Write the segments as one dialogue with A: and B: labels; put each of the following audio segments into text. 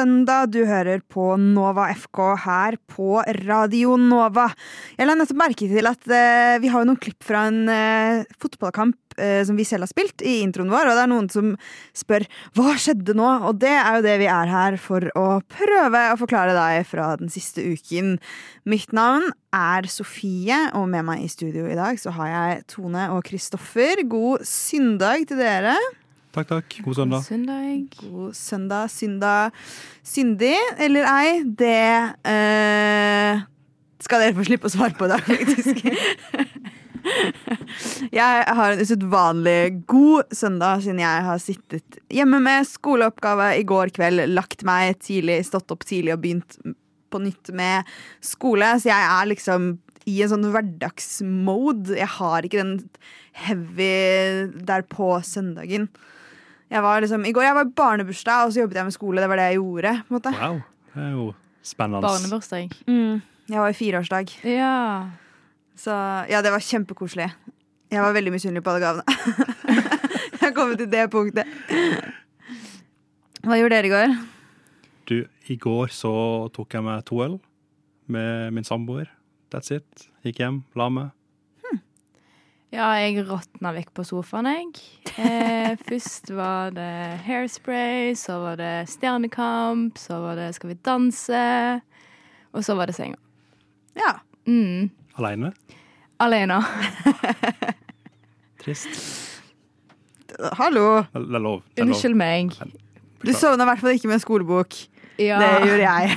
A: Søndag. Du hører på Nova FK her på Radio Nova. Jeg la nettopp merke til at eh, vi har noen klipp fra en eh, fotballkamp eh, som vi selv har spilt, i introen vår. Og det er noen som spør hva skjedde nå? Og det er jo det vi er her for å prøve å forklare deg fra den siste uken. Mitt navn er Sofie, og med meg i studio i dag så har jeg Tone og Kristoffer. God syndag til dere.
B: Takk, takk. God søndag.
C: Søndag.
A: God søndag, synda, syndig eller ei, det eh, skal dere få slippe å svare på i dag, faktisk. Jeg har en usedvanlig god søndag siden jeg har sittet hjemme med skoleoppgave i går kveld, lagt meg tidlig, stått opp tidlig og begynt på nytt med skole. Så jeg er liksom i en sånn hverdagsmode. Jeg har ikke den heavy der på søndagen. Jeg var liksom, I går jeg var i barnebursdag, og så jobbet jeg med skole. Det var det jeg gjorde. på en måte.
B: Wow. Det er jo spennende.
C: Barnebursdag.
A: Mm. Jeg var i fireårsdag.
C: Ja.
A: Så ja, det var kjempekoselig. Jeg var veldig misunnelig på alle gavene. jeg har kommet til det punktet. Hva gjorde dere i går?
B: Du, i går så tok jeg meg to øl med min samboer. That's it. Gikk hjem, la meg.
C: Ja, jeg råtna vekk på sofaen, jeg. Eh, først var det hairspray, så var det Stjernekamp, så var det Skal vi danse, og så var det senga.
A: Ja.
C: Mm.
B: Aleine.
C: Alene.
B: Trist.
A: Hallo.
B: Det er lov.
C: Unnskyld meg.
A: Du sovna i hvert fall ikke med en skolebok.
C: Ja.
A: Det gjorde jeg.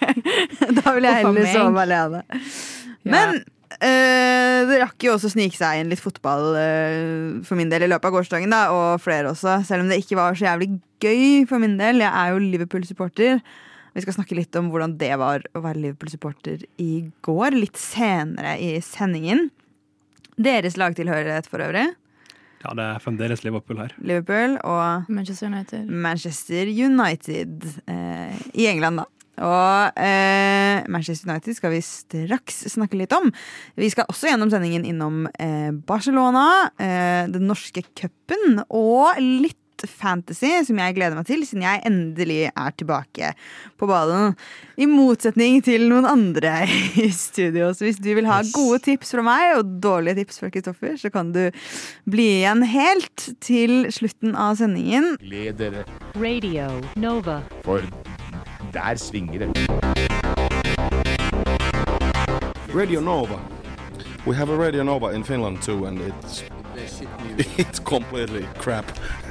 A: da ville jeg heller sove alene.
C: Ja.
A: Eh, det rakk jo også å snike seg inn litt fotball eh, for min del i løpet av gårsdagen. da, Og flere også, selv om det ikke var så jævlig gøy for min del. Jeg er jo Liverpool-supporter. Vi skal snakke litt om hvordan det var å være Liverpool-supporter i går. Litt senere i sendingen. Deres lagtilhørighet for øvrig.
B: Ja, det er fremdeles Liverpool her.
A: Liverpool og
C: Manchester United.
A: Manchester United eh, i England, da. Og eh, Manchester United skal vi straks snakke litt om. Vi skal også gjennom sendingen innom eh, Barcelona, eh, den norske cupen og litt fantasy, som jeg gleder meg til, siden jeg endelig er tilbake på ballen. I motsetning til noen andre i studio. Så hvis du vil ha gode tips fra meg og dårlige tips fra Kristoffer, så kan du bli igjen helt til slutten av sendingen.
D: Gled dere,
E: Radio Nova.
D: for der svinger det.
F: Radio Nova. We have a Radio Nova in Finland too, and it's it's completely crap.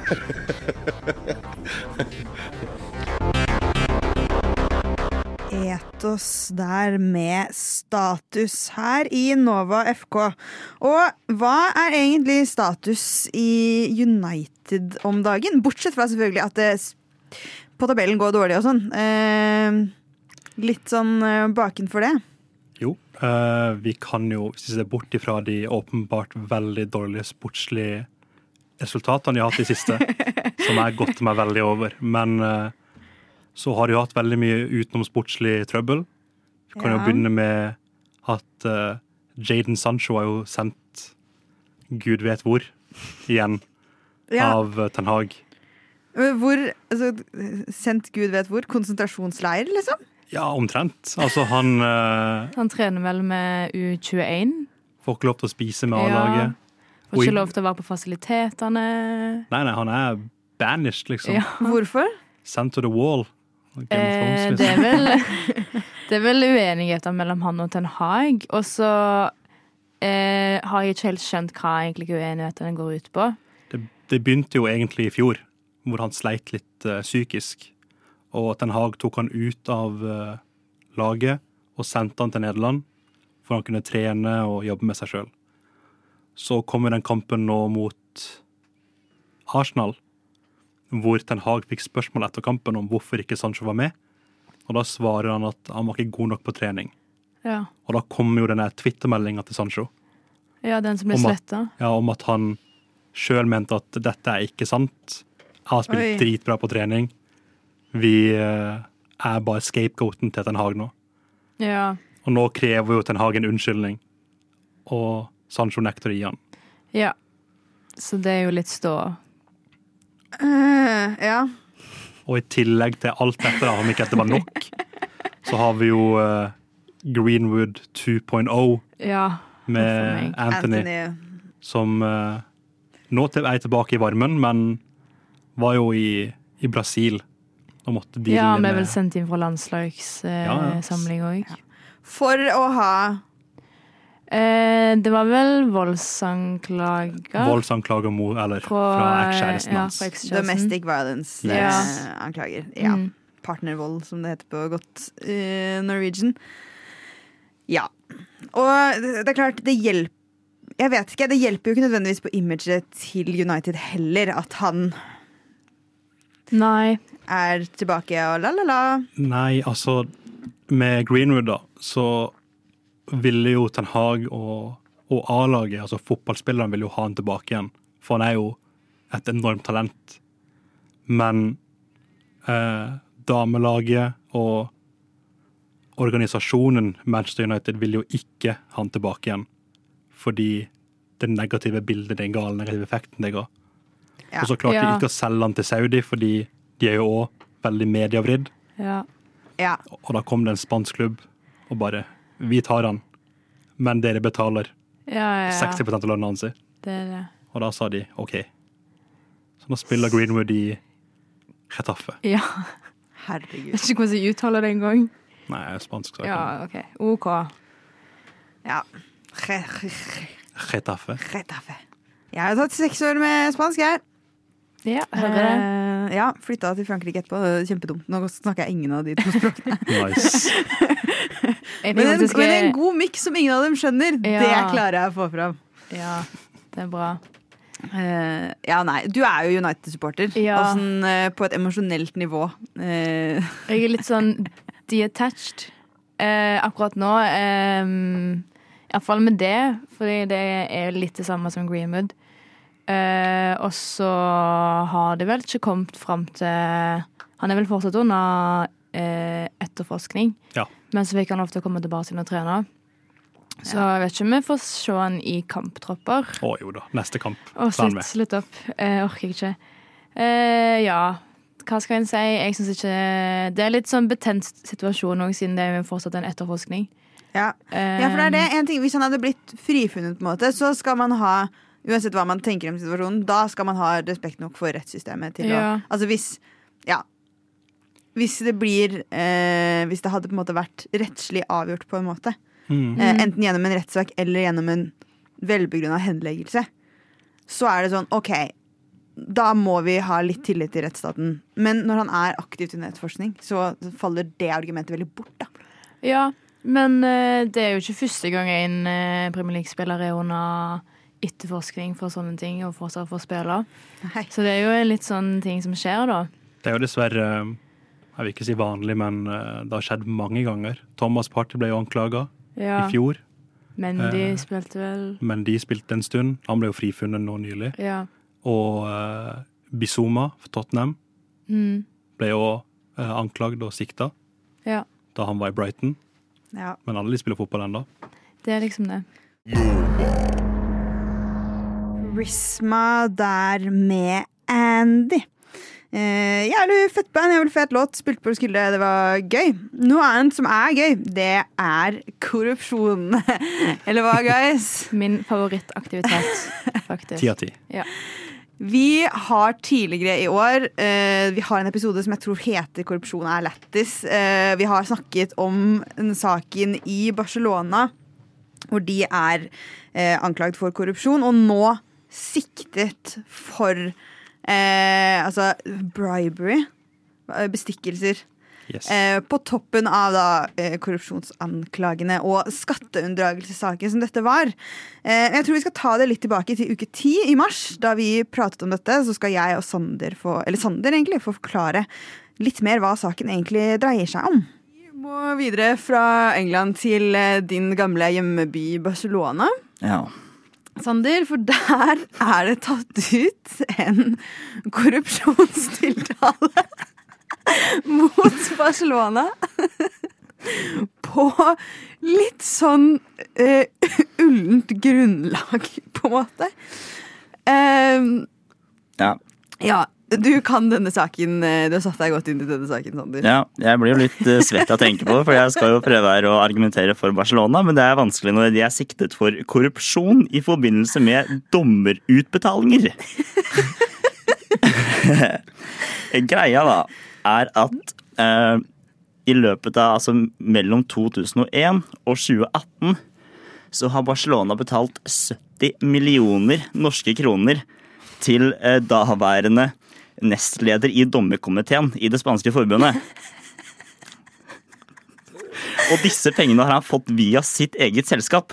A: Etos der med status her i Nova FK. Og hva er egentlig status i United om dagen? Bortsett fra selvfølgelig at det på tabellen går dårlig og sånn. Eh, litt sånn eh, bakenfor det.
B: Jo, eh, vi kan jo, ser bort ifra de åpenbart veldig dårlige sportslige resultatene de har hatt i siste, som jeg har gått meg veldig over, men eh, så har de jo hatt veldig mye utenomsportslig trøbbel. Vi kan jo begynne med at uh, Jaden Sancho har jo sendt gud vet hvor igjen
A: Ja,
B: av eh, Ten Hag.
A: Hvor altså, Sendt gud vet hvor. Konsentrasjonsleir, liksom?
B: Ja, omtrent. Altså, han uh,
C: Han trener vel med U21.
B: får ikke lov til å spise med
C: Ja.
B: A-laget.
C: Får ikke lov til å være på fasilitetene.
B: Nei, nei, han er banished, liksom.
C: Ja.
A: Hvorfor?
B: Sent to the wall.
C: Eh, det, er
B: liksom.
C: vel, det er vel uenigheter mellom han og Ten Hag. Og så eh, har jeg ikke helt skjønt hva egentlig uenighetene går ut på.
B: det, det begynte jo egentlig i fjor, hvor han sleit litt uh, psykisk. Og Ten Hag tok han ut av uh, laget og sendte han til Nederland, for han kunne trene og jobbe med seg sjøl. Så kommer den kampen nå mot Arsenal, hvor Ten Hag fikk spørsmål etter kampen om hvorfor ikke Sancho var med. Og da svarer han at han var ikke god nok på trening.
C: Ja,
B: Og da kommer jo denne Twitter-meldinga til Sancho
C: ja den som ble sletta.
B: ja, om at han sjøl mente at dette er ikke sant. Har spilt
A: Oi.
B: dritbra på trening. Vi eh, er bare scapegoaten til Ten Hag nå.
C: Ja.
B: Og nå krever jo Ten Hag en unnskyldning, og Sancho nekter å gi han.
C: ja. Så det er jo litt stå.
A: Uh, ja.
B: Og i tillegg til alt dette, da, om ikke dette var nok, så har vi jo uh, Greenwood 2.0
C: Ja.
B: med. Anthony,
A: Anthony.
B: som uh, nå er tilbake i varmen, men var jo i, i Brasil og måtte deale
C: ja, vi
B: ble
C: vel sendt inn fra
B: Ja, ja.
C: òg. Ja.
A: For å ha
C: Eh, det var vel voldsanklager
B: voldsanklager mot Eller fra,
C: fra,
B: ekskjæresten
C: ja,
B: hans.
A: domestic
C: violence-anklager.
A: Yes. anklager. Ja.
C: Mm.
A: Partnervold, som det heter på godt uh, Norwegian. Ja. Og det det er klart, det hjelper Jeg vet ikke, det hjelper jo ikke nødvendigvis på imaget til United heller at han
C: Nei.
A: er tilbake og la-la-la.
B: Nei, altså Med Greenwood, da, så ville jo Ten Hag og, og A-laget, altså fotballspillerne, ville jo ha han tilbake igjen. For han er jo et enormt talent. Men eh, damelaget og organisasjonen Manchester United vil jo ikke ha han tilbake igjen. Fordi det negative bildet den gale negative effekten det ga.
A: Ja.
B: Og så klarte de ikke å selge den til Saudi, fordi de er jo òg veldig medievridd.
C: Ja.
A: Ja.
B: Og da kom det en spansk klubb og bare Vi tar han, men dere betaler
C: Ja, ja, ja.
B: 60 av lønna hans.
C: Det er.
B: Og da sa de OK. Så nå spiller Greenwood i Retaffe.
C: Ja.
A: Herregud.
C: Vet ikke hvordan jeg uttaler det engang.
B: Nei, spansk. Så jeg
C: Ja,
B: kan.
C: OK. OK.
A: Ja.
B: Retaffe.
A: Retaffe. Jeg har tatt seks år med spansk, jeg.
C: Ja.
A: Eh, ja, Flytta til Frankrike etterpå. Er Kjempedumt. Nå snakker jeg ingen av de to språkene.
B: Nice.
A: Men en, men en god miks som ingen av dem skjønner, det klarer jeg å få fram.
C: Ja, det er bra.
A: Uh, ja, nei, du er jo United-supporter.
C: Ja.
A: Og sånn, uh, på et emosjonelt nivå. Uh.
C: Jeg er litt sånn detached eh, akkurat nå. Um, Iallfall med det, fordi det er litt det samme som Greenwood. Eh, og så har det vel ikke kommet fram til Han er vel fortsatt under eh, etterforskning,
B: Ja.
C: men så fikk han lov til å komme tilbake til å trene. Så jeg vet ikke om vi får se han i kamptropper.
B: Å jo da. Neste kamp.
C: Å,
B: Så
C: slutt, slutt opp. Jeg orker ikke. Eh, ja, hva skal en si? Jeg synes ikke Det er litt sånn betent situasjon òg, siden det er fortsatt en etterforskning.
A: ja.
C: Eh,
A: ja, for det er det. En ting, hvis han hadde blitt frifunnet, på en måte, så skal man ha Uansett hva man tenker om situasjonen, da skal man ha respekt nok for rettssystemet til
C: Ja.
A: å Altså hvis Ja. Hvis det blir eh, Hvis det hadde på en måte vært rettslig avgjort, på en måte,
B: Mm.
A: eh, enten gjennom en rettssak eller gjennom en velbegrunna henleggelse, så er det sånn OK, da må vi ha litt tillit til rettsstaten. Men når han er aktivt under nettforskning, så faller det argumentet veldig bort, da.
C: Ja, men eh, det er jo ikke første gang en uh, Premier League-spiller er under etterforskning for sånne ting, og fortsatt får spille.
A: Nei.
C: Så det er jo litt sånn ting som skjer, da.
B: Det er jo dessverre Jeg vil ikke si vanlig, men eh, det har skjedd mange ganger. Thomas Party ble jo anklaga
C: Ja.
B: i fjor,
C: Men de
B: Eh.
C: spilte vel
B: men de spilte en stund. Han ble jo frifunnet nå nylig.
C: Ja.
B: Og uh, Bizuma for Tottenham
C: Mm.
B: ble jo uh, anklagd og sikta
C: ja.
B: da han var i Brighton.
A: Ja.
B: Men alle de spiller fotball ennå.
C: Det er liksom det.
A: Risma der med Andy. Uh, jævlig fett band, jævlig fet låt. Spilte på skulle det var gøy. Noe annet som er gøy, det er korrupsjon. Eller hva, guys?
C: Min favorittaktivitet, faktisk.
B: Ti av ti.
A: Vi har tidligere i år uh, Vi har en episode som jeg tror heter 'Korrupsjon er lættis'. Uh, vi har snakket om den saken i Barcelona hvor de er anklagd for korrupsjon, og nå siktet for eh, altså bribery. eh, Bestikkelser.
B: Yes.
A: Eh, på toppen av da, eh, korrupsjonsanklagene og skatteunndragelsessaken som dette var. Eh, jeg tror vi skal ta det litt tilbake til uke ti i mars, da vi pratet om dette. Så skal jeg og Sander få, eller Sander egentlig, få forklare litt mer hva saken egentlig dreier seg om. Vi må videre fra England til eh, din gamle hjemmeby Barcelona.
G: Ja.
A: Sander, for der er det tatt ut en korrupsjonstiltale mot Barcelona. På litt sånn uh, ullent grunnlag, på en måte. Ehm,
G: ja.
A: ja. Du kan denne saken. eh, Du har satt deg godt inn i denne saken, Sander.
G: Ja, jeg blir jo litt eh, svett av å tenke på det, for jeg skal jo prøve her å argumentere for Barcelona, men det er vanskelig når de er siktet for korrupsjon i forbindelse med dommerutbetalinger. Greia da er at eh, i løpet av altså mellom 2001 og 2018 så har Barcelona betalt 70 millioner norske kroner til eh, daværende nestleder i dommerkomiteen i det spanske forbundet. Og disse pengene har han fått via sitt eget selskap.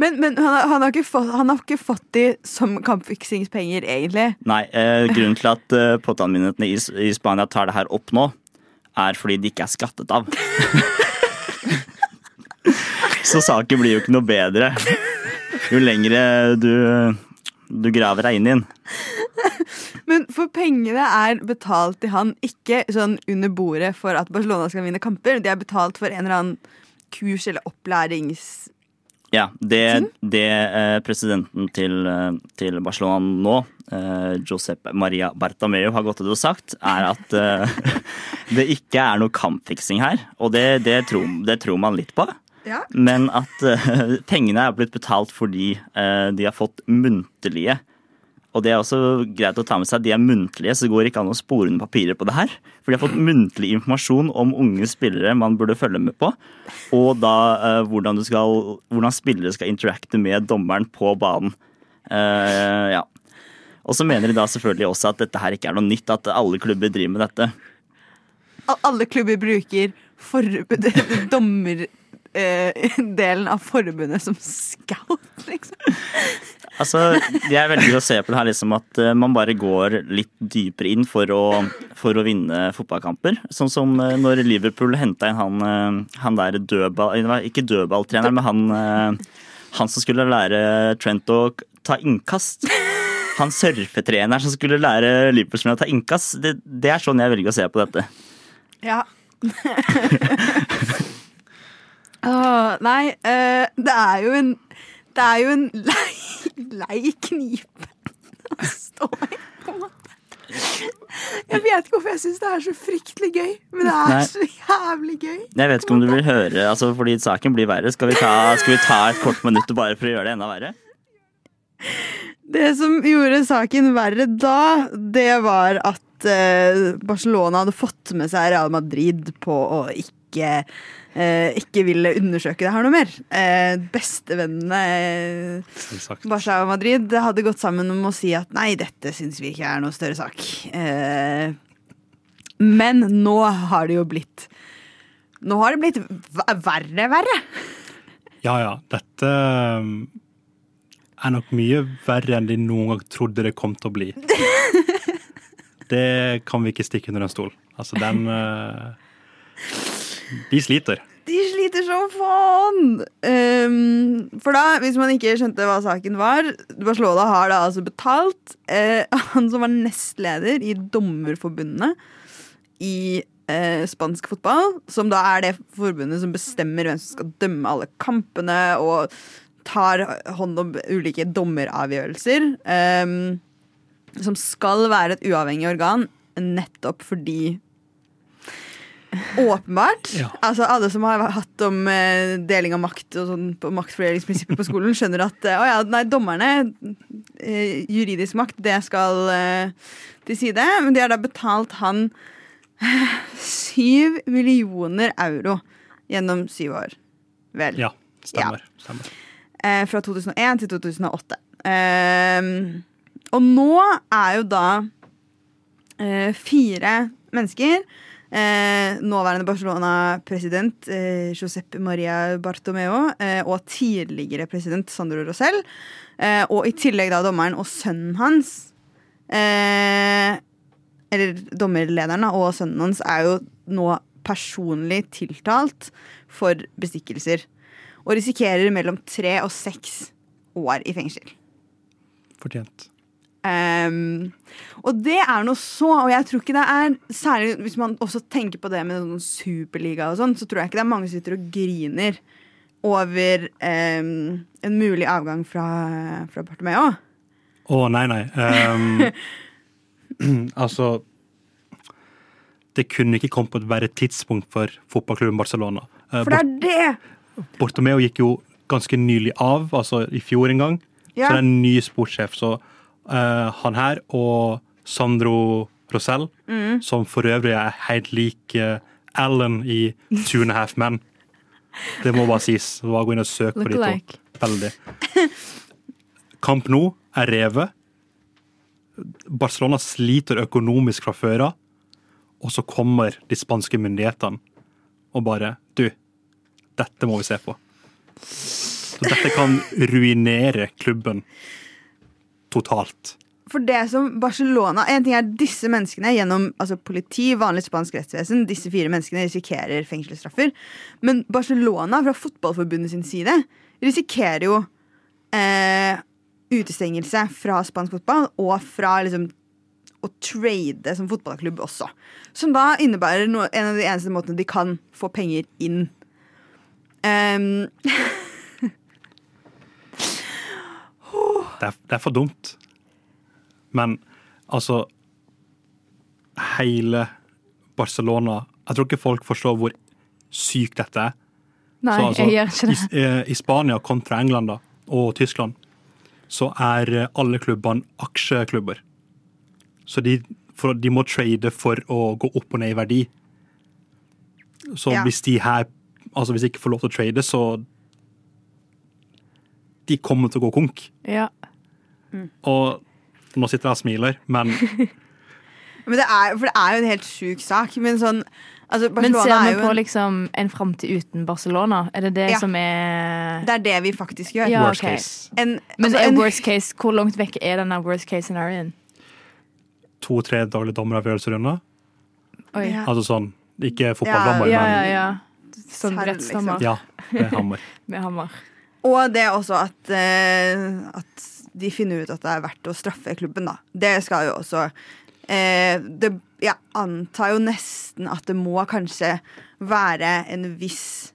A: Men, men han, har, han, har ikke fått, han har ikke fått de som kampfiksingspenger, egentlig.
G: Nei, eh, grunnen til at eh, påtalemyndighetene i, i Spania tar det her opp nå, er fordi de ikke er skattet av. Så saken blir jo ikke noe bedre jo lengre du, du graver deg inn i den.
A: Men for pengene er betalt til han ikke sånn under bordet for at Barcelona skal vinne kamper. De er betalt for en eller annen kurs eller opplærings...
G: Ja, det, det eh, presidenten til, eh, til Barcelona nå, eh, Josep Maria Bartameu, har gått ut og sagt, er at det ikke er noe kampfiksing her. Og det, det, tror, det tror man litt på.
A: Ja.
G: Men at pengene er blitt betalt fordi de har fått muntlige Og det er også greit å ta med seg, de er muntlige, så det går ikke an å spore under papirer på det her. For de har fått muntlig informasjon om unge spillere man burde følge med på. Og da eh, hvordan, skal, hvordan spillere skal interacte med dommeren på banen. Eh, ja. Og så mener de da selvfølgelig også at dette her ikke er noe nytt, at alle klubber driver med dette.
A: Alle klubber bruker dommerdelen av forbundet som scout, liksom.
G: Altså, Jeg velger å se på det her liksom at eh, man bare går litt dypere inn for å, for å vinne fotballkamper. Sånn som eh, når Liverpool henta inn han, eh, han der dødball... Ikke dødballtreneren, men han, han som skulle lære Trent å ta innkast. Han surfetreneren som skulle lære Liverpool-spillerne å ta innkast. Det, det er sånn jeg velger å se på dette.
A: Ja. Åh, nei, det er jo en Det er jo en lei, lei knipe å stå i, på en måte. Jeg vet ikke hvorfor jeg syns det er så fryktelig gøy, men det er
G: Nei.
A: så jævlig gøy.
G: Jeg vet ikke om du vil høre, altså fordi saken blir verre. Skal vi ta, skal vi ta et kort minutt bare for å gjøre det enda verre?
A: Det som gjorde saken verre da, det var at eh, Barcelona hadde fått med seg Real Madrid på å ikke ikke ville undersøke det her noe mer. Eh, Bestevennene eh, Barca og Madrid hadde gått sammen om å si at nei, dette syns vi ikke er noe større sak. Eh, men nå har det jo blitt Nå har det blitt verre, verre.
B: Ja, ja. Dette er nok mye verre enn de noen gang trodde det kom til å bli. Det kan vi ikke stikke under en stol. Altså, den De sliter.
A: De sliter som faen! Um, for da, hvis man ikke skjønte hva saken var Barcelona har da altså betalt uh, han som var nestleder i Dommerforbundet i uh, spansk fotball, som da er det forbundet som bestemmer hvem som skal dømme alle kampene og tar hånd om ulike dommeravgjørelser. um, som skal være et uavhengig organ, nettopp fordi Åpenbart.
B: Ja.
A: Altså Alle som har hatt om eh, deling av makt og sånn på maktfordelingsprinsippet på skolen, skjønner at eh, å ja, nei, dommerne, eh, juridisk makt, det skal eh, til side. Men de har da betalt han eh, syv millioner euro gjennom syv år. Vel.
B: Ja, stemmer. stemmer.
A: Eh, fra 2001 til 2008. Eh, og nå er jo da eh, fire mennesker eh, Nåværende Barcelona-president eh, Josep Maria Bartomeo eh, og tidligere president Sandro Rosell. Eh, og i tillegg da dommeren og sønnen hans. Eh, eller dommerlederen og sønnen hans er jo nå personlig tiltalt for bestikkelser. Og risikerer mellom tre og seks år i fengsel.
B: Fortjent.
A: Ehm, og det er noe så, og jeg tror ikke det er Særlig hvis man også tenker på det med noen superliga og sånn, så tror jeg ikke det er mange som sitter og griner over um, en mulig avgang fra, fra Bartomeo.
B: Å, nei, nei. Um, Altså Det kunne ikke kommet på et verre tidspunkt for fotballklubben Barcelona. Uh,
A: For det er det!
B: Bortomeo gikk jo ganske nylig av, altså i fjor en gang.
A: Ja.
B: Så det er en ny sportssjef. Så eh, han her og Sandro Rosell,
A: Mm.
B: som for øvrig er helt lik eh, Alan i Two and a Half Men. Det må bare sies. Bare gå inn og søk på
C: Look
B: de to.
C: alike.
B: Veldig. Kamp nå er revet. Barcelona sliter økonomisk fra før av. Og så kommer de spanske myndighetene og bare Du, dette må vi se på. Så dette kan ruinere klubben totalt.
A: For det som Barcelona En ting er disse menneskene gjennom altså politi, vanlig spansk rettsvesen, disse fire menneskene risikerer fengselsstraffer. Men Barcelona fra fotballforbundet sin side risikerer jo eh, utestengelse fra spansk fotball og fra liksom å trade som fotballklubb også. Som da innebærer no, en av de eneste måtene de kan få penger inn. Ehm,
B: Det er, det er for dumt. Men altså Hele Barcelona Jeg tror ikke folk forstår hvor sykt dette er.
C: Nei,
B: Så altså,
C: jeg gjør ikke det.
B: I, eh, I Spania kontra England da, og Tyskland så er eh, alle klubbene aksjeklubber. Så de, for, de må trade for å gå opp og ned i verdi. Så
A: Ja.
B: hvis de her Altså hvis de ikke får lov til å trade, så De kommer til å gå konk.
C: Ja.
B: Og nå sitter jeg og smiler, men
A: men det er, for det er jo en helt sjuk sak. Men sånn altså
C: Men ser
A: er
C: vi på
A: en,
C: liksom en framtid uten Barcelona? Er det det
A: Ja.
C: som er
A: Det er det vi faktisk gjør.
C: Ja,
B: worst
C: okay.
B: case.
A: En,
C: Men
A: altså,
C: er
A: en,
C: worst case, hvor langt vekk er denne worst case scenarioen?
B: To-tre daglige dommeravgjørelser unna.
C: Oi.
A: Ja.
B: Altså sånn, ikke fotballdommer,
C: Ja,
B: men
C: ja, ja. Sånn rettsdommer
A: liksom.
B: ja, det er hammer.
C: med hammer.
A: Og det er også at, uh, at de finner ut at det er verdt å straffe klubben, da. Det skal jo også eh, det, Jeg antar jo nesten at det må kanskje være en viss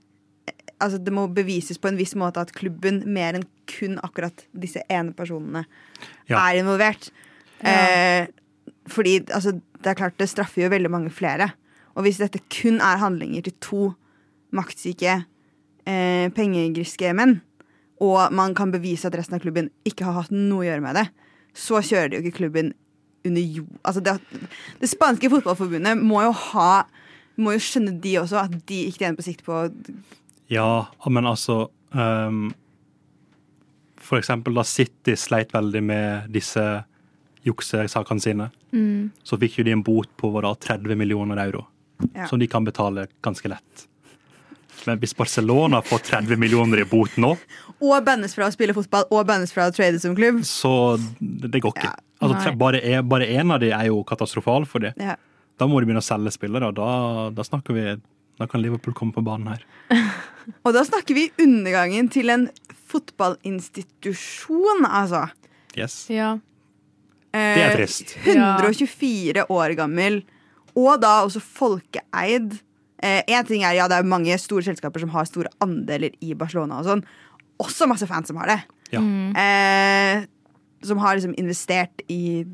A: Altså Det må bevises på en viss måte at klubben mer enn kun akkurat disse ene personene
B: Ja.
A: er involvert. Eh, fordi altså, det er klart det straffer jo veldig mange flere. Og hvis dette kun er handlinger til to maktsyke, eh, pengegriske menn, og man kan bevise at resten av klubben ikke har hatt noe å gjøre med det, så kjører de jo ikke klubben under jord. Altså det, det spanske fotballforbundet må jo ha må jo skjønne de også, at de ikke tjener på sikt på
B: Ja, men altså um, For eksempel da City sleit veldig med disse juksesakene sine,
C: Mm.
B: så fikk jo de en bot på da, 30 millioner euro.
A: Ja.
B: Som de kan betale ganske lett. Men hvis Barcelona får 30 millioner i bot nå,
A: Og bannes fra å spille fotball og bannes fra å trade som klubb.
B: så det går ikke.
A: Ja.
B: Altså, bare, en- bare én av de er jo katastrofal for det.
A: Ja.
B: Da må de begynne å selge spillere, og da, da snakker vi Da kan Liverpool komme på banen her.
A: Og da snakker vi undergangen til en fotballinstitusjon, altså.
B: Yes.
C: Ja.
B: Det er
A: Eh,
B: trist.
A: 124 år gammel, og da også folkeeid. Én ting er ja, det er mange store selskaper som har store andeler i Barcelona. og sånn Også masse fans som har det.
B: Ja.
A: Eh, som har liksom investert i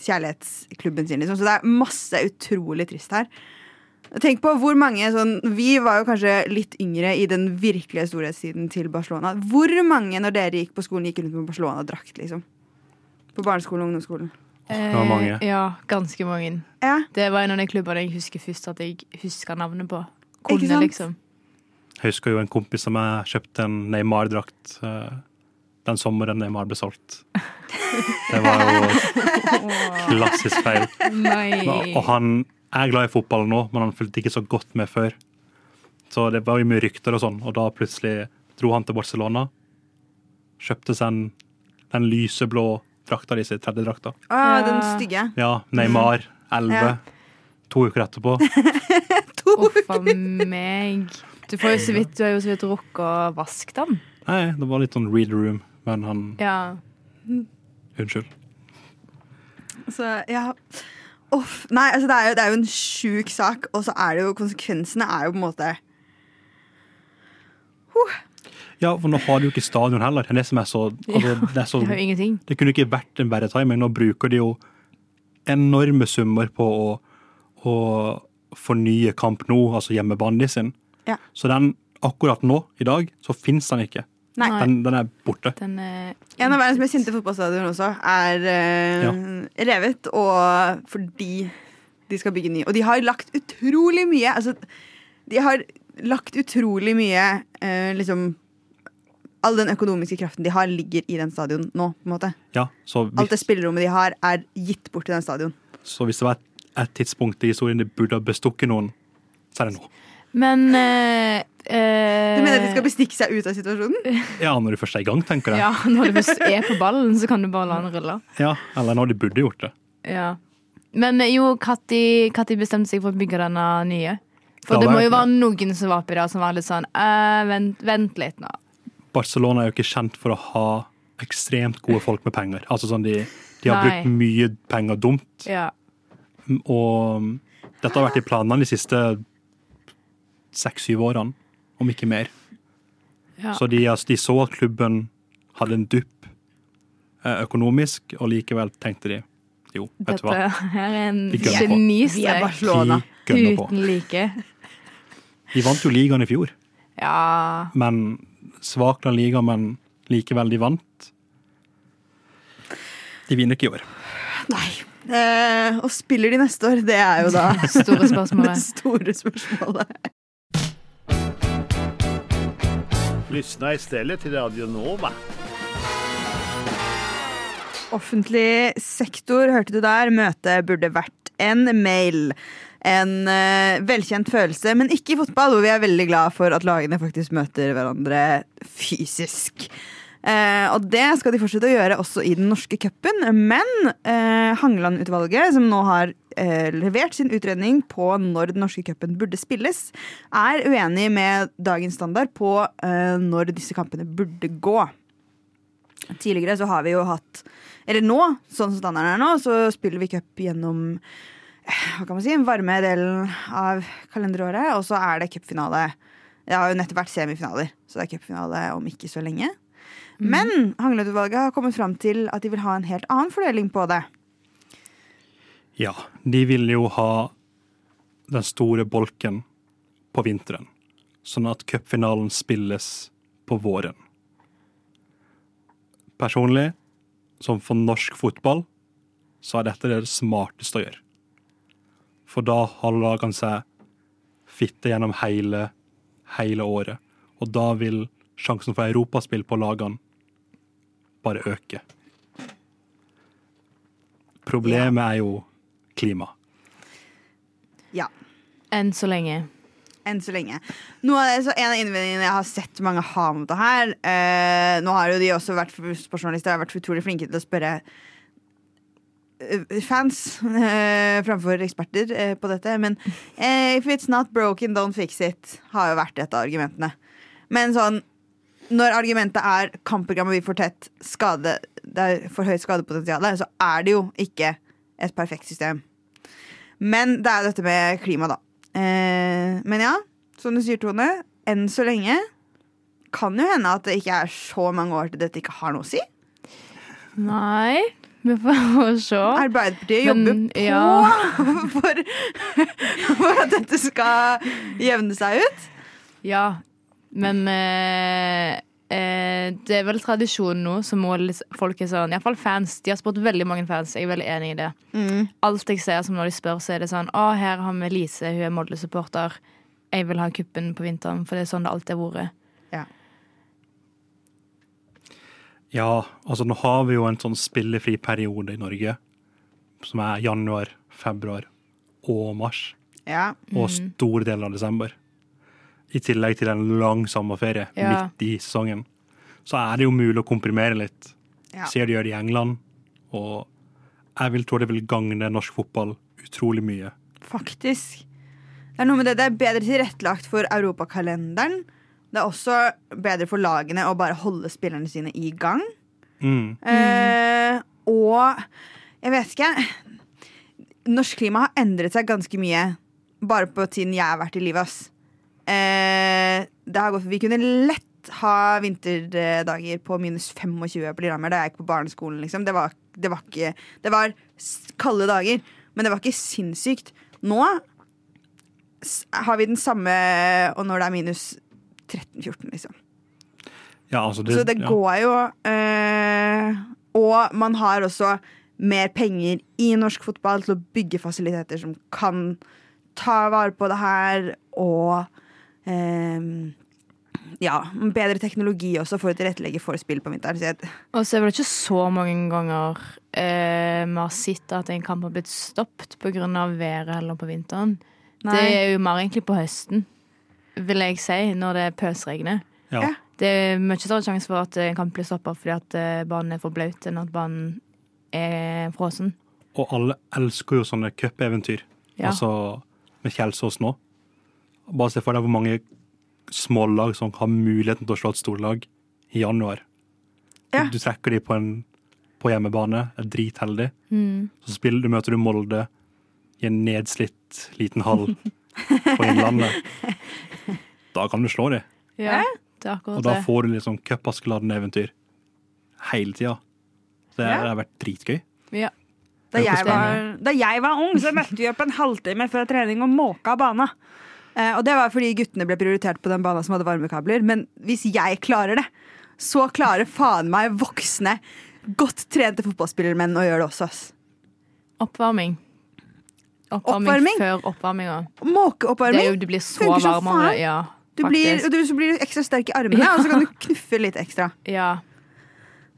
A: kjærlighetsklubben sin. Liksom. Så det er masse utrolig trist her. Tenk på hvor mange sånn, Vi var jo kanskje litt yngre i den virkelige storhetstiden til Barcelona. Hvor mange når dere gikk på skolen, gikk rundt med Barcelona-drakt? liksom? På barneskolen og ungdomsskolen.
C: Eh,
B: var mange.
C: Ja, ganske mange.
A: Ja,
C: Det var en av de klubbene jeg husker først at jeg husker navnet på. Kunne, liksom.
B: Jeg husker jo en kompis som jeg kjøpte en Neymar-drakt eh, den sommeren Neymar ble solgt. Det var jo klassisk feil. Og han er glad i fotball nå, men han fulgte ikke så godt med før. Så det var jo mye rykter og sånn, og da plutselig dro han til Barcelona. Kjøpte seg en, den lyseblå drakta di tredje drakta.
C: Å,
A: Den stygge.
B: Ja, Neymar, 11.
A: Ja.
B: To uker etterpå.
C: Uff a meg. Du, får jo så vidt, du har jo så vidt rukket å vaske den.
B: Nei, det var litt sånn read room, men han
C: Ja.
B: Unnskyld.
A: Så ja Uff. Nei, altså det er, jo, det er jo en sjuk sak, og så er det jo konsekvensene er jo på en måte
B: Ja, for nå har de jo ikke stadion heller. Det er det som er så, altså, det, er så
C: Det har jo ingenting.
B: Det kunne ikke vært en verre timing. Nå bruker de jo enorme summer på å, å fornye Kamp nå, altså hjemmebanen sin.
A: Ja.
B: Så den, akkurat nå, i dag, så fins den ikke. Den, den er borte.
C: Den er
A: En av verdens mest kjente fotballstadioner også er eh, revet, og fordi de skal bygge ny. Og de har lagt utrolig mye Altså, de har lagt utrolig mye eh, liksom All den økonomiske kraften de har, ligger i den stadion nå. på en måte
B: Ja, så
A: Alt det spillerommet de har, er gitt bort til den stadion.
B: så hvis det var et, et tidspunkt i historien de burde ha bestukket noen, så er det nå.
C: Men eh, eh,
A: Du mener at de skal bestikke seg ut av situasjonen?
B: Ja, når de først er i gang, tenker jeg.
C: Ja, når du først er på ballen, så kan du bare la den rulle.
B: Ja, eller når de burde gjort det.
C: Ja. Men eh, jo, når bestemte seg for å bygge denne nye? For
B: Ja,
C: det må jo være noen som var oppi der som var litt sånn eh, vent, vent litt nå.
B: Barcelona er jo ikke kjent for å ha ekstremt gode folk med penger. Altså sånn De, de har
C: Nei.
B: brukt mye penger dumt,
C: Ja.
B: og dette har vært i planene de siste seks-syv årene, om ikke mer.
C: Ja.
B: Så de, altså, de så at klubben hadde en dupp eh, økonomisk, og likevel tenkte de jo, vet du hva,
C: Dette her er en
B: Vi gønner på.
A: Vi er
C: genistrek uten like.
B: De vant jo ligaen i fjor,
C: Ja.
B: men svak Liga, men likevel, de vant. De vinner ikke i år.
A: Nei. Eh, og spiller de neste år? Det er jo da
C: Store
A: det store spørsmålet.
H: Lyssna istället till Radio Nova.
A: Offentlig sektor, hørte du der, møte burde vært en mail. En eh, velkjent følelse, men ikke i fotball, hvor vi er veldig glad for at lagene faktisk møter hverandre fysisk. Eh, og det skal de fortsette å gjøre også i den norske cupen. Men eh, Hangeland-utvalget, som nå har eh, levert sin utredning på når den norske cupen burde spilles, er uenig med dagens standard på eh, når disse kampene burde gå. Tidligere så har vi jo hatt Eller nå, sånn som standarden er nå, så spiller vi cup gjennom eh, hva kan man si, den varme delen av kalenderåret, og så er det cupfinale. Det har jo nettopp vært semifinaler, så det er cupfinale om ikke så lenge. Men Hangeland-utvalget har kommet fram til at de vil ha en helt annen fordeling på det.
B: Ja, de vil jo ha den store bolken på vinteren, sånn at cupfinalen spilles på våren. Personlig, som for norsk fotball, så er dette det smarteste å gjøre. For da holder lagene seg fitte gjennom hele, hele året, og da vil sjansen for europaspill på lagene bare øke. Problemet er jo klima.
A: Ja,
C: Enn så lenge.
A: enn så lenge. Noe av det, så en av innvendingene jeg har sett mange ha mot det her eh, Nå har jo de også vært sportsjournalister har vært utrolig flinke til å spørre eh, fans eh, framfor eksperter eh, på dette. Men eh, if it's not broken, don't fix it, har jo vært et av argumentene. Men sånn når argumentet er kampprogrammet blir for tett, skade, det er for høyt skadepotensial, så er det jo ikke et perfekt system. Men det er jo dette med klima, da. Eh, men ja, som du sier, Tone, enn så lenge kan jo hende at det ikke er så mange år til dette ikke har noe å si.
C: Nei, vi får se.
A: Arbeiderpartiet jobber på
C: ja.
A: for, for at dette skal jevne seg ut.
C: Ja, men eh, eh, det er vel tradisjon nå, som folk er sånn Iallfall fans. De har spurt veldig mange fans. Jeg er veldig enig i det. Alt jeg ser som når de spør, så er det sånn Å, her har vi Lise, hun er Molde-supporter. Jeg vil ha kuppen på vinteren, for det er sånn det alltid har vært.
B: Ja, altså nå har vi jo en sånn spillefri periode i Norge, som er januar, februar og mars,
A: Ja.
B: og store deler av desember. I tillegg til en lang sommerferie
C: Ja.
B: midt i sesongen. Så er det jo mulig å komprimere litt.
A: Ja.
B: Ser de gjør det i England, og jeg vil tro det vil gagne norsk fotball utrolig mye.
A: Faktisk. Det er noe med det, det er bedre tilrettelagt for europakalenderen. Det er også bedre for lagene å bare holde spillerne sine i gang.
B: Mm.
A: Eh, og jeg vet ikke Norsk klima har endret seg ganske mye bare på tiden jeg har vært i livet. ass. Eh, det har gått, vi kunne lett ha vinterdager på minus 25 på Lillehammer da jeg gikk på barneskolen. Liksom. Det, var, det, var ikke, det var kalde dager, men det var ikke sinnssykt. Nå har vi den samme Og når det er minus 13-14, liksom.
B: Ja, altså det,
A: Så det
B: ja.
A: går jo eh, Og man har også mer penger i norsk fotball til å bygge fasiliteter som kan ta vare på det her, og ja, bedre teknologi også for å tilrettelegge for spill på vinteren. Så jeg,
C: Og så er det ikke så mange ganger eh, vi har sett at en kamp har blitt stoppet pga. været heller på vinteren. Det er jo mer egentlig på høsten, vil jeg si, når det pøsregner.
B: Ja.
C: Det er mye større sjanse for at en kamp blir stoppa fordi at eh, banen er for blaut, enn at banen er frossen.
B: Og alle elsker jo sånne cupeventyr.
C: Ja.
B: Altså med Kjelsås nå. Bare se for deg hvor mange smålag som har muligheten til å slå et storlag i januar.
A: Ja.
B: Du trekker de på en på hjemmebane, er dritheldig.
C: Mm.
B: Så spiller du, møter du Molde i en nedslitt liten hall på Innlandet. Da kan du slå dem.
C: Ja, det er
B: Og da får du liksom cupaskeladden-eventyr hele tida. Det,
A: Ja.
B: det har vært dritgøy.
C: Ja.
A: da, jeg var, da jeg var ung, så møtte vi opp en halvtime før trening og måka bana. Eh, og det var fordi guttene ble prioritert på den banen som hadde varmekabler. Men hvis jeg klarer det, så klarer faen meg voksne, godt trente fotballspillermenn å gjøre det også. ass.
C: Oppvarming. Oppvarming,
A: Oppvarming?
C: før oppvarminga. Det,
A: Måkeoppvarming.
C: jo, du blir så
A: Funker som
C: varm av det.
A: faen.
C: Ja,
A: Du blir, og du, så blir du ekstra sterk i armene, og så kan du knuffe litt ekstra.
C: Ja.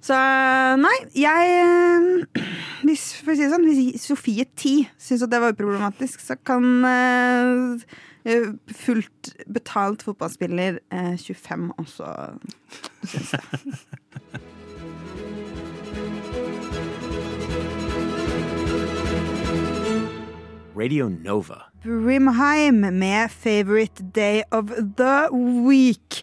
A: Så nei, jeg eh, Hvis, for å si det sånn, hvis Sofie 10 syns at det var uproblematisk, så kan eh, fullt betalt fotballspiller eh, 25 også synes jeg.
I: Radio Nova.
A: Brimheim med 'Favorite Day of the Week'.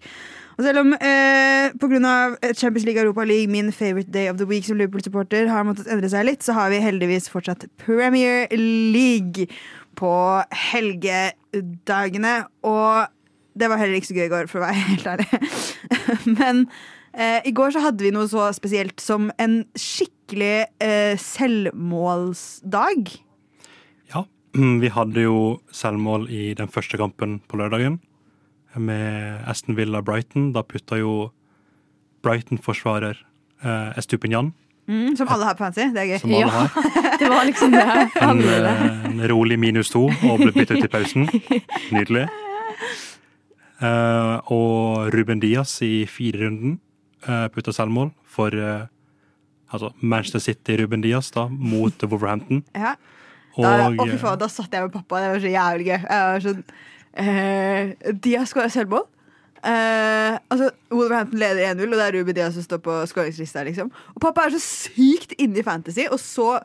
A: Og selv om eh, av Champions League Europa League min favorite day of the week som Liverpool-supporter har måttet endre seg litt, så har vi heldigvis fortsatt Premier League på helgedagene. Og det var heller ikke så gøy i går, for å være helt ærlig. Men eh, i går så hadde vi noe så spesielt som en skikkelig eh, selvmålsdag.
B: Ja, vi hadde jo selvmål i den første kampen på lørdagen med Aston Villa Brighton. Da putta jo Brighton-forsvarer eh, Estupinjan,
A: Mm, som alle har på fancy. Det er gøy.
B: som alle
C: Ja.
B: har,
C: Det var liksom det.
B: en, eh, en rolig minus to og ble byttet i pausen. Nydelig. Uh, og Ruben Diaz i firerunden uh, putta selvmål for uh, altså Manchester City-Ruben Diaz da, mot Wolverhampton.
A: Ja.
B: Og,
A: Da, fy
B: eh,
A: faen, da satt jeg med pappa. Det var så jævlig gøy. Jeg var sånn uh, Diaz skåra selvmål. Eh, altså, Wolverhampton leder 1-0, og det er Ruben Diaz som står på skåringslista. Liksom. Og pappa er så sykt inne i fantasy, og så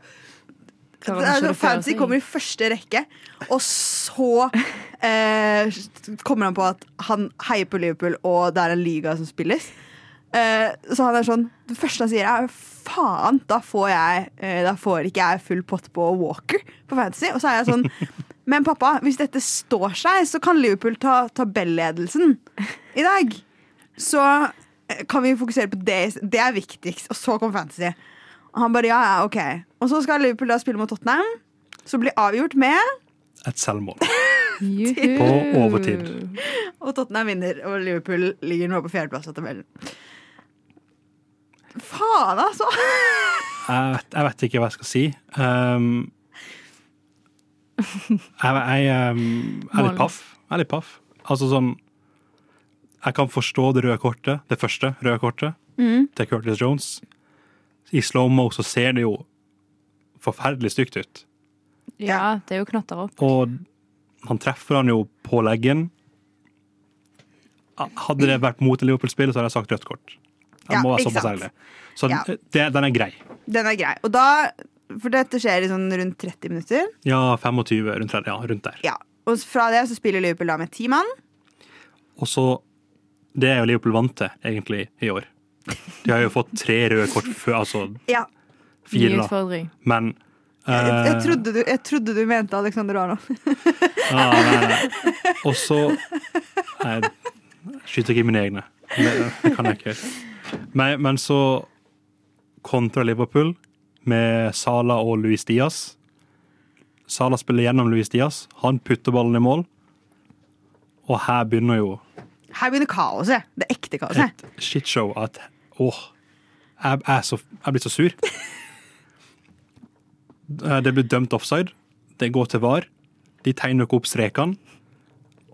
C: Klarer
A: det
C: ikke å føre
A: Fantasy kommer i første rekke, og så eh, kommer han på at han heier på Liverpool, og det er en liga som spilles. Eh, så han er sånn Det første han sier, er faen, da får jeg eh, Da får ikke jeg full pott på Walker på Fantasy. Og så er jeg sånn Men pappa, hvis dette står seg, så kan Liverpool ta tabelledelsen i dag. Så eh, kan vi fokusere på det. Det er viktigst. Og så kom Fantasy. Og han bare ja, ja, ok. Og så skal Liverpool da spille mot Tottenham. Så blir avgjort med
B: et selvmål. På overtid.
A: Og Tottenham vinner, og Liverpool ligger nå på fjerdeplass av tabellen. Faen, altså!
B: Jeg vet, jeg vet ikke hva jeg skal si. Um, jeg, jeg, um, er litt paff. Jeg er litt paff. Altså sånn Jeg kan forstå det røde kortet, det første røde kortet, til Curtis Jones. I slow-mo så ser det jo forferdelig stygt ut.
C: Ja, det er jo knotter opp.
B: Og han treffer han jo på leggen. Hadde det vært mot en Liverpool-spill, så hadde jeg sagt rødt kort. Jeg
A: Ja,
B: må være såpass ærlig. Så
A: Ja.
B: det, den er grei.
A: Den er grei. Og da For dette skjer i sånn rundt 30 minutter.
B: Ja, 25, rundt, ja, rundt der.
A: Ja. Og fra det så spiller Liverpool da med ti mann.
B: Og så Det er jo Liverpool vant til, egentlig, i år. De har jo fått tre røde kort før, altså
A: Ja.
B: Fire, da. Men
A: Jeg, jeg,
B: eh,
A: trodde du, jeg trodde du mente Alexander Arnold.
B: ja, nei, nei. Og så jeg skyter ikke mine egne. Det, det kan jeg ikke. Men, men så kontra Liverpool med Sala og Luis Diaz. Sala spiller gjennom Luis Diaz. Han putter ballen i mål. Og her begynner jo
A: Her begynner kaoset. Det ekte kaoset.
B: et shitshow at Åh, jeg, er så, jeg blir så sur. Eh, Det blir dømt offside. Det går til VAR. De tegner ikke opp strekene.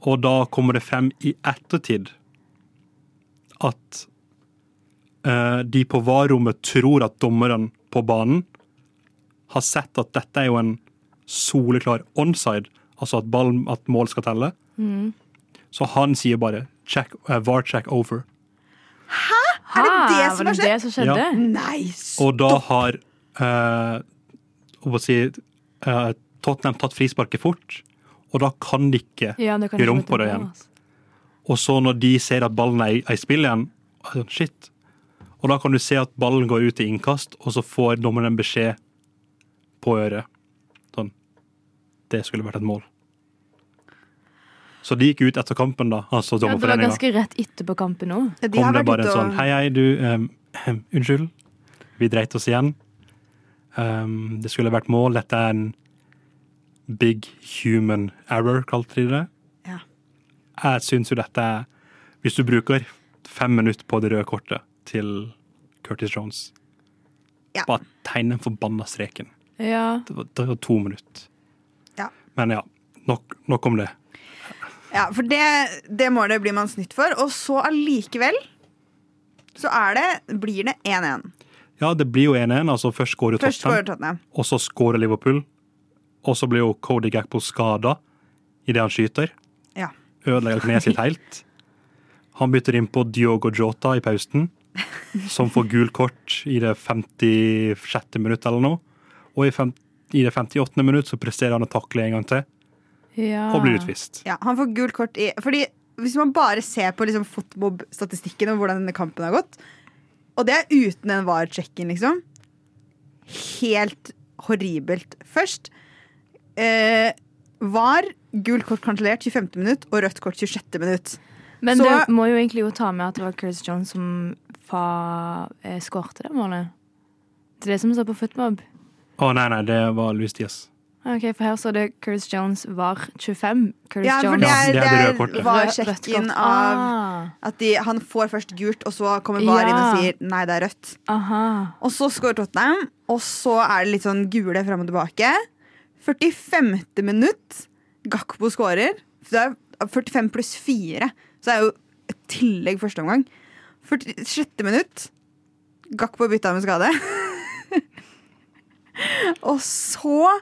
B: Og da kommer det frem i ettertid at uh, de på VAR-rommet tror at dommeren på banen har sett at dette er jo en soleklar onside, altså at, ball, at mål skal telle. Så han sier bare check, uh, VAR check over. Hæ?
A: Er det det som
C: var
A: har
C: det
A: skjedd?
C: det som skjedde?
B: Ja.
A: Nei,
B: Og da har uh, si, uh, Tottenham tatt frisparket fort, og da kan de ikke
C: Ja, kan
B: gjøre om på det igjen.
C: altså.
B: Og så når de ser at ballen er i, er i spill igjen, sånn, shit. Og da kan du se at ballen går ut i innkast, og så får dommeren en beskjed på øret. Sånn. Det skulle vært et mål. Så de gikk ut etter kampen, da, altså
C: Ja, det var ganske rett etterpå kampen nå.
A: De
B: kom det bare en sånn Hei, hei, du. Um, unnskyld. Vi dreit oss igjen. Um, det skulle vært mål. Dette er en big human error, kalte de det.
A: Ja.
B: Jeg syns jo dette er Hvis du bruker fem minutter på det røde kortet til Curtis Jones,
A: Ja.
B: bare tegne den forbanna streken.
C: Ja.
B: Det var, det var to minutter.
A: Ja.
B: Men ja, nok, nok om det.
A: Ja, for det, det målet blir man snytt for. Og så allikevel så er det, blir det 1-1.
B: Ja, det blir jo 1-1. altså Først skårer jo
A: Først
B: Tottenham.
A: Tottenham.
B: Og så skårer Liverpool. Og så blir jo Cody Gakpo skada idet han skyter.
A: Ja.
B: Ødelegger kneet sitt helt. Han bytter inn på Diogo Jota i pausen, som får gult kort i det 56. minutt eller noe. Og i, fem, i det 58. minutt så presterer han å takle en gang til,
C: ja.
B: og blir utvist.
A: Ja, han får gult kort i Fordi hvis man bare ser på liksom fotmob-statistikken og hvordan denne kampen har gått, og det er uten den VAR-checken, liksom Helt horribelt. Først eh, var gult kort kansellert 25. minutt og rødt kort 26. minutt.
C: Men
A: Så-
C: det må jo egentlig jo ta med at det var Chris Jones som fa, eh, skårte det målet. Det er det som står på footmob.
B: Å nei, nei, det var Louis Diaz.
C: Ok, For her står det Curtis Jones var 25. Curtis
A: Ja, for det er,
B: det er
A: det
B: det
A: er
B: røde kortet.
A: VAR-sjekken av
C: ah,
A: at de, han får først gult, og så kommer VAR inn og sier nei, det er rødt.
C: Aha.
A: Og så skårer Tottenham, og så er det litt sånn gule fram og tilbake. 45. minutt, Gakpo skårer. Det er 45 pluss 4, så det er jo et tillegg første omgang. 46. minutt, Gakpo bytta med skade. og så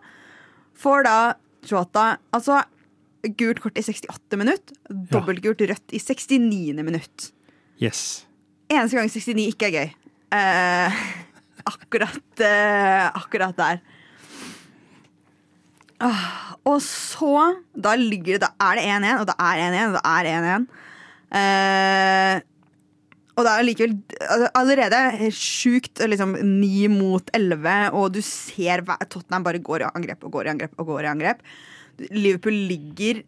A: får da Chota altså gult kort i 68 minutt, dobbeltgult rødt i 69. minutt.
B: Yes.
A: Eneste gang 69 ikke er gøy. Eh, akkurat, eh, akkurat der. Ah, og så Da ligger det Da er det 1-1, og det er 1-1, og det er 1-1. Eh, og det er likevel altså, allerede sjukt liksom, 9 mot 11, og du ser Tottenham bare går i angrep og går i angrep og går i angrep. Liverpool ligger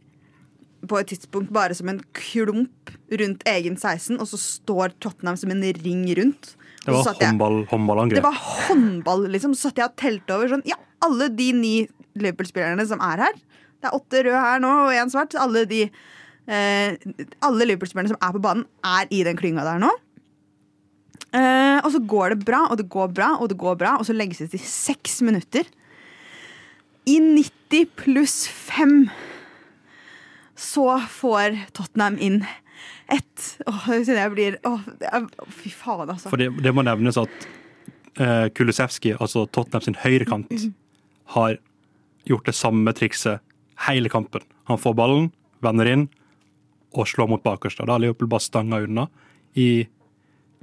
A: på et tidspunkt bare som en klump rundt egen 16, og så står Tottenham som en ring rundt.
B: Det var håndball, håndballangrep.
A: det var håndball, liksom. Så satt jeg og telte over sånn Ja, alle de ni Liverpool-spillerne som er her. Det er åtte røde her nå og én svart. Alle de eh, Alle Liverpool-spillerne som er på banen, er i den klynga der nå. Eh, og så går det bra, og det går bra, og det går bra, og så legges det til seks minutter. I 90 pluss 5 så får Tottenham inn ett Åh, oh, jeg blir åh, er, Fy faen, altså.
B: For det, det må nevnes at uh, Kulusevski, altså Tottenham sin høyrekant, har gjort det samme trikset hele kampen. Han får ballen, vender inn og slår mot bakerste. Da har Liverpool bare stanga unna i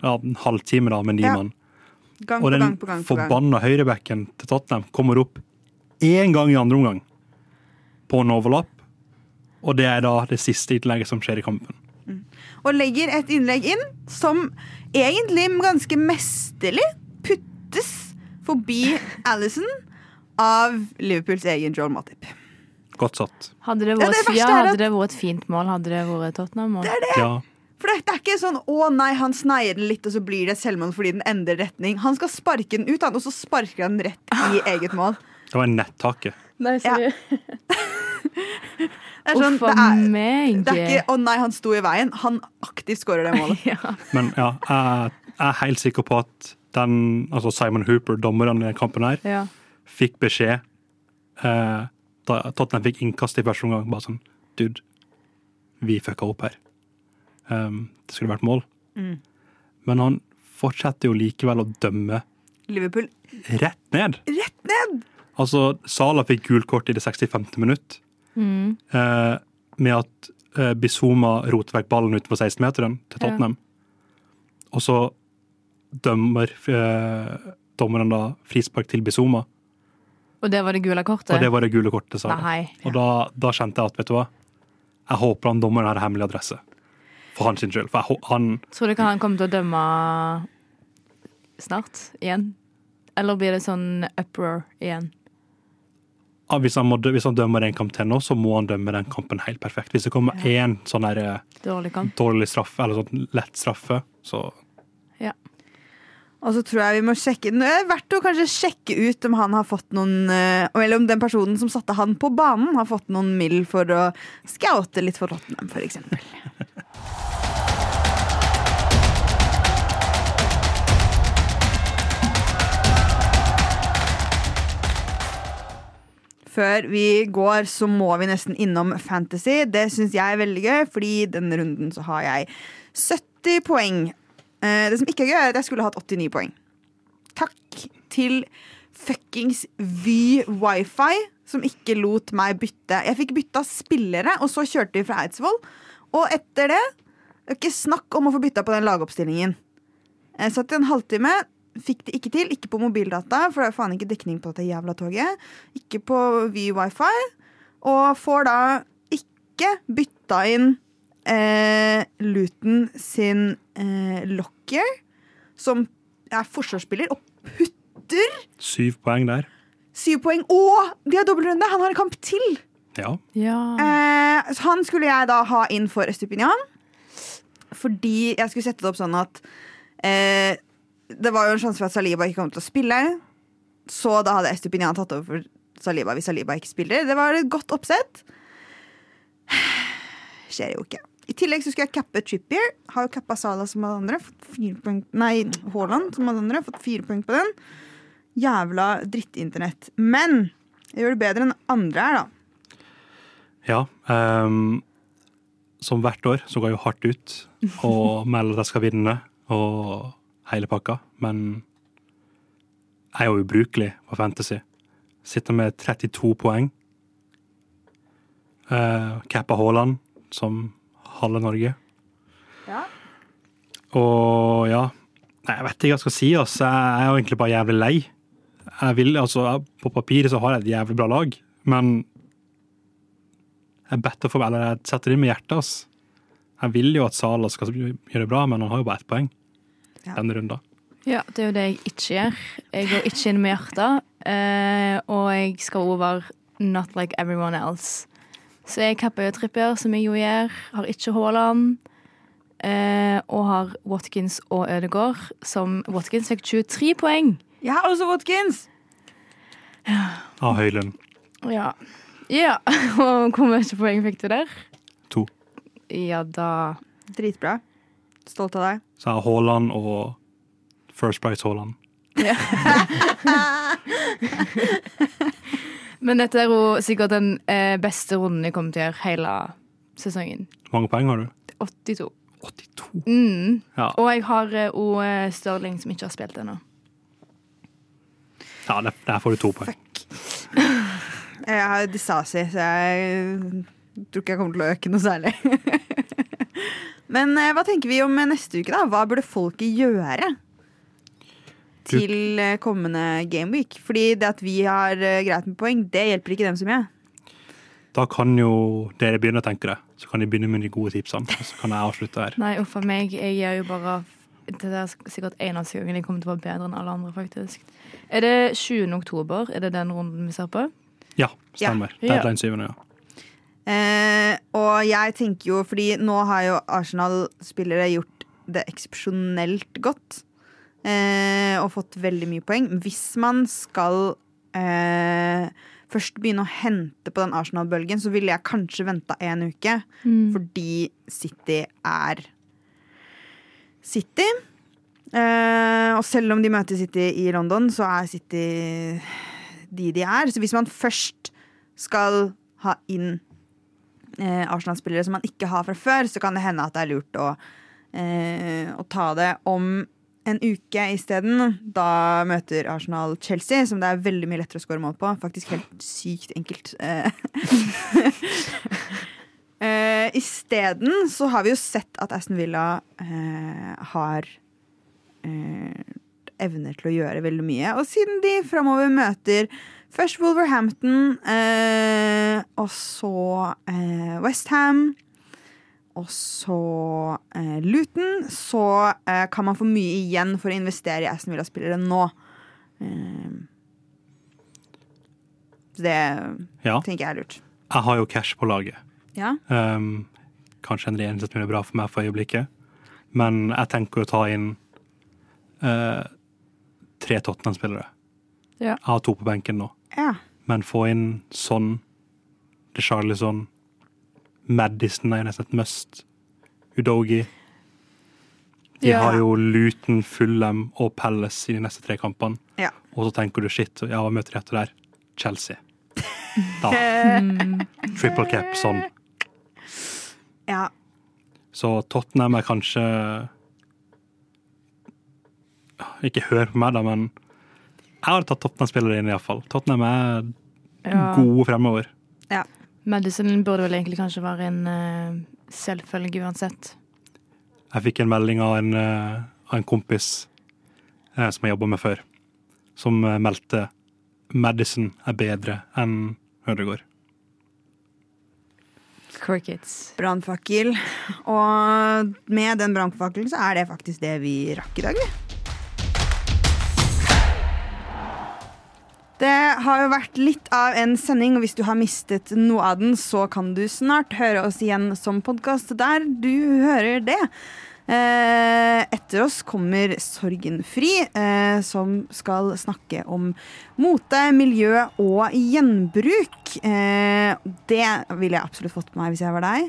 B: ja, en halvtime da, med ni
A: Ja.
B: mann.
A: Gang
B: Og
A: på
B: den
A: gang på gang. på
B: forbanna høyrebacken til Tottenham kommer opp én gang i andre omgang på en overlapp. Og det er da det siste innlegget som skjer i kampen.
A: Og legger et innlegg inn som egentlig ganske mesterlig puttes forbi Alison av Liverpools egen Joel Matip.
B: Godt satt.
C: Hadde det
A: Ja,
C: vært,
A: det
C: ja,
A: er at-
C: hadde det vært et fint mål, hadde det vært Tottenham-mål.
B: Ja.
A: For det, det er ikke sånn 'å nei, han sneier den litt, og så blir det selvmål fordi den endrer retning'. Han skal sparke den ut, han, og så sparker han den rett i eget mål.
B: Det var nettaket.
C: Nei,
A: seriøst. Det er sånn,
C: Uff
A: det er, det er ikke 'å nei, han sto i veien'. Han aktivt skårer det målet.
C: ja.
B: Men ja, jeg, jeg er helt sikker på at den, altså Simon Hooper, dommeren i den kampen her,
C: ja.
B: fikk beskjed eh, da Tottenham fikk innkast i første omgang. Bare sånn Dude, vi fucka opp her. Um, det skulle vært mål.
A: Mm.
B: Men han fortsetter jo likevel å dømme
A: Liverpool
B: rett ned.
A: rett ned!
B: Altså, Sala fikk gult kort i det 65. minutt.
C: Mm.
B: Eh, med at eh, Bizuma roter vekk ballen utenfor 16-meteren til
C: Ja.
B: Tottenham. Og så dømmer eh, dommeren da frispark til Bizuma,
C: Og det var det gule kortet?
B: og det var det gule kortet. Sa. jeg. Og da, da kjente jeg at, vet du hva, jeg håper han dommeren har hemmelig adresse. For hans skyld. For han,
C: Tror du ikke han kommer til å dømme snart? Igjen? Eller blir det sånn uproar igjen?
B: Ja, hvis, han må, dø- hvis han dømmer en kamp til nå, så må han dømme den kampen helt perfekt. Hvis det kommer én sånn der, eh,
C: Dårlig
B: dårlig straffe, eller sånn lett straffe, så
A: Og så tror jeg vi må sjekke Det er verdt å kanskje sjekke ut om han har fått noen eh, Eller om den personen som satte han på banen, har fått noen mill for å scoute litt for Tottenham, f.eks. Før vi går, så må vi nesten innom Fantasy. Det syns jeg er veldig gøy, fordi denne runden så har jeg 70 poeng. Eh, Det som ikke er gøy, er at jeg skulle hatt 89 poeng. Takk til fuckings Vy Wifi, som ikke lot meg bytte. Jeg fikk bytta spillere, og så kjørte vi fra Eidsvoll. Og etter det, ikke snakk om å få bytta på den lagoppstillingen. Jeg satt i en halvtime, fikk det ikke til. Ikke på mobildata, for det er faen ikke dekning på dette jævla toget. Ikke på Vy Wifi. Og får da ikke bytta inn eh, Luton sin eh, Locker, som er forsvarsspiller, og putter
B: syv poeng der.
A: syv poeng. Og de har dobbeltrunde! Han har en kamp til!
B: Ja.
C: Ja.
A: Eh, så han skulle jeg da ha inn for Estupinian. Fordi jeg skulle sette det opp sånn at eh, Det var jo en sjanse for at Saliba ikke kom til å spille. Så da hadde Estupinian tatt over for Saliba hvis Saliba ikke spiller. Det var et godt oppsett. Skjer jo ikke. I tillegg så skulle jeg cappe Trippier. Har jo cappa Sala som alle andre. Fått fire punkt, Nei, Haaland som alle andre. Fått fire poeng på den. Jævla drittinternett. Men jeg gjør det bedre enn andre her, da.
B: Ja. Um, som hvert år så går jeg jo hardt ut og melder at jeg skal vinne og hele pakka, men jeg er jo ubrukelig på Fantasy. Sitter med 32 poeng. Uh, Cappa Haaland som halve Norge.
A: Ja.
B: Og ja Nei, Jeg vet ikke hva jeg skal si. Altså. Jeg er jo egentlig bare jævlig lei. Jeg vil, altså, På papiret så har jeg et jævlig bra lag, men jeg better for eller jeg setter det inn med hjertet. Altså. Jeg vil jo at Sala skal gjøre det bra, men han har jo bare ett poeng
A: Ja.
B: denne runden.
C: Ja, det er jo det jeg ikke gjør. Jeg går ikke inn med hjertet. eh, og jeg skal over not like everyone else. Så jeg kapper jo Trippier, som jeg jo gjør. Har ikke Haaland. eh, og har Watkins og Ødegaard, som Watkins fikk 23 poeng.
A: Jeg har også Watkins!
B: Av Høylund.
C: Ja. ja. Og hvor mye poeng fikk du der?
B: To.
C: Ja da
A: Dritbra. Stolt av deg.
B: Så har Haaland og First Price Haaland.
C: Men dette er jo sikkert den eh, beste runden jeg kommer til å gjøre hele sesongen.
B: Hvor mange poeng har du?
C: 82.
B: 82.
C: Mm.
B: Ja,
C: Og jeg har jo eh, Stirling som ikke har spilt ennå.
B: ja der, der får du to poeng.
A: Jeg har dysasi, så jeg tror ikke jeg kommer til å øke noe særlig. Men eh, hva tenker vi om neste uke, da? Hva burde folket gjøre? Til eh, kommende gameweek. Fordi det at vi har eh, greit med poeng, det hjelper ikke dem så mye.
B: Da kan jo dere begynne å tenke det. Så kan de begynne med de gode tipsene. Og så kan jeg avslutte her.
C: Nei, uff a meg. Jeg gjør jo bare Det er sikkert eneste gangen jeg kommer til å være bedre enn alle andre, faktisk. Er det 20. oktober? Er det den runden vi ser på?
B: Ja, stemmer.
C: Ja.
B: Deadline 7. Ja.
A: Eh, og jeg tenker jo, fordi nå har jo Arsenal-spillere gjort det eksepsjonelt godt. Eh, og fått veldig mye poeng. Hvis man skal eh, først begynne å hente på den Arsenal-bølgen, så ville jeg kanskje venta en uke. Fordi City er City. Eh, og selv om de møter City i London, så er City de de er. Så hvis man først skal ha inn eh, Arsenal-spillere som man ikke har fra før, så kan det hende at det er lurt å, eh, å ta det om en uke isteden. Da møter Arsenal Chelsea, som det er veldig mye lettere å skåre mål på. Faktisk helt sykt enkelt. Uh, Isteden så har vi jo sett at Aston Villa uh, har uh, evner til å gjøre veldig mye. Og siden de framover møter først Wolverhampton, uh, og så uh, Westham, og så eh, Luton, så eh, kan man få mye igjen for å investere i Aston Villa-spillere nå. Eh, det
B: Ja,
A: tenker jeg er lurt.
B: jeg har jo cash på laget.
A: Ja.
B: Um, kanskje en regjerning som er bra for meg for øyeblikket. Men jeg tenker å ta inn uh, tre Tottenham-spillere.
C: Ja.
B: Jeg har to på benken nå.
A: ja.
B: Men få inn sånn Charlison Madison er jo nesten et must. Udogi. De
C: Ja.
B: har jo Luton, Fulham og Palace i de neste tre kampene.
A: Ja.
B: Og så tenker du shit, ja, hva møter de etter der? Chelsea. Da. Triple cap sånn.
A: ja.
B: Så Tottenham er kanskje Ikke hør på meg, da, men jeg har tatt Tottenham-spillere inn, iallfall. Tottenham er
C: Ja.
B: gode fremover.
C: Madison burde vel egentlig kanskje være en uh, selvfølge uansett.
B: Jeg fikk en melding av en, uh, av en kompis uh, som jeg jobba med før, som meldte 'Medicine er bedre enn Hødegård'.
C: Crickets.
A: brannfakkel. Og med den brannfakkelen så er det faktisk det vi rakk i dag, vi. Det har jo vært litt av en sending, og hvis du har mistet noe av den, så kan du snart høre oss igjen som podkast der du hører det. Eh, etter oss kommer Sorgenfri, eh, som skal snakke om mote, miljø og gjenbruk. Eh, det ville jeg absolutt fått med meg hvis jeg var deg.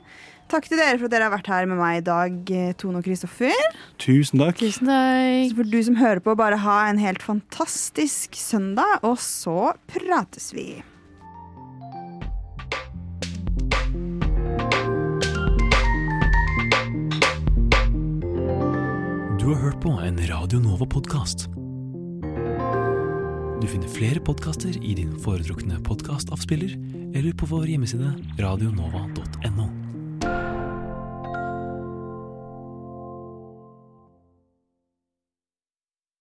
A: Takk til dere for at dere har vært her med meg i dag, eh, Tone og Kristoffer.
B: Tusen takk.
C: Tusen takk.
A: Så får du som hører på, bare ha en helt fantastisk søndag, og så prates vi.
I: Du har hørt på en Radio Nova-podkast. Du finner flere podkaster i din foretrukne podkastavspiller eller på vår hjemmeside radionova.no.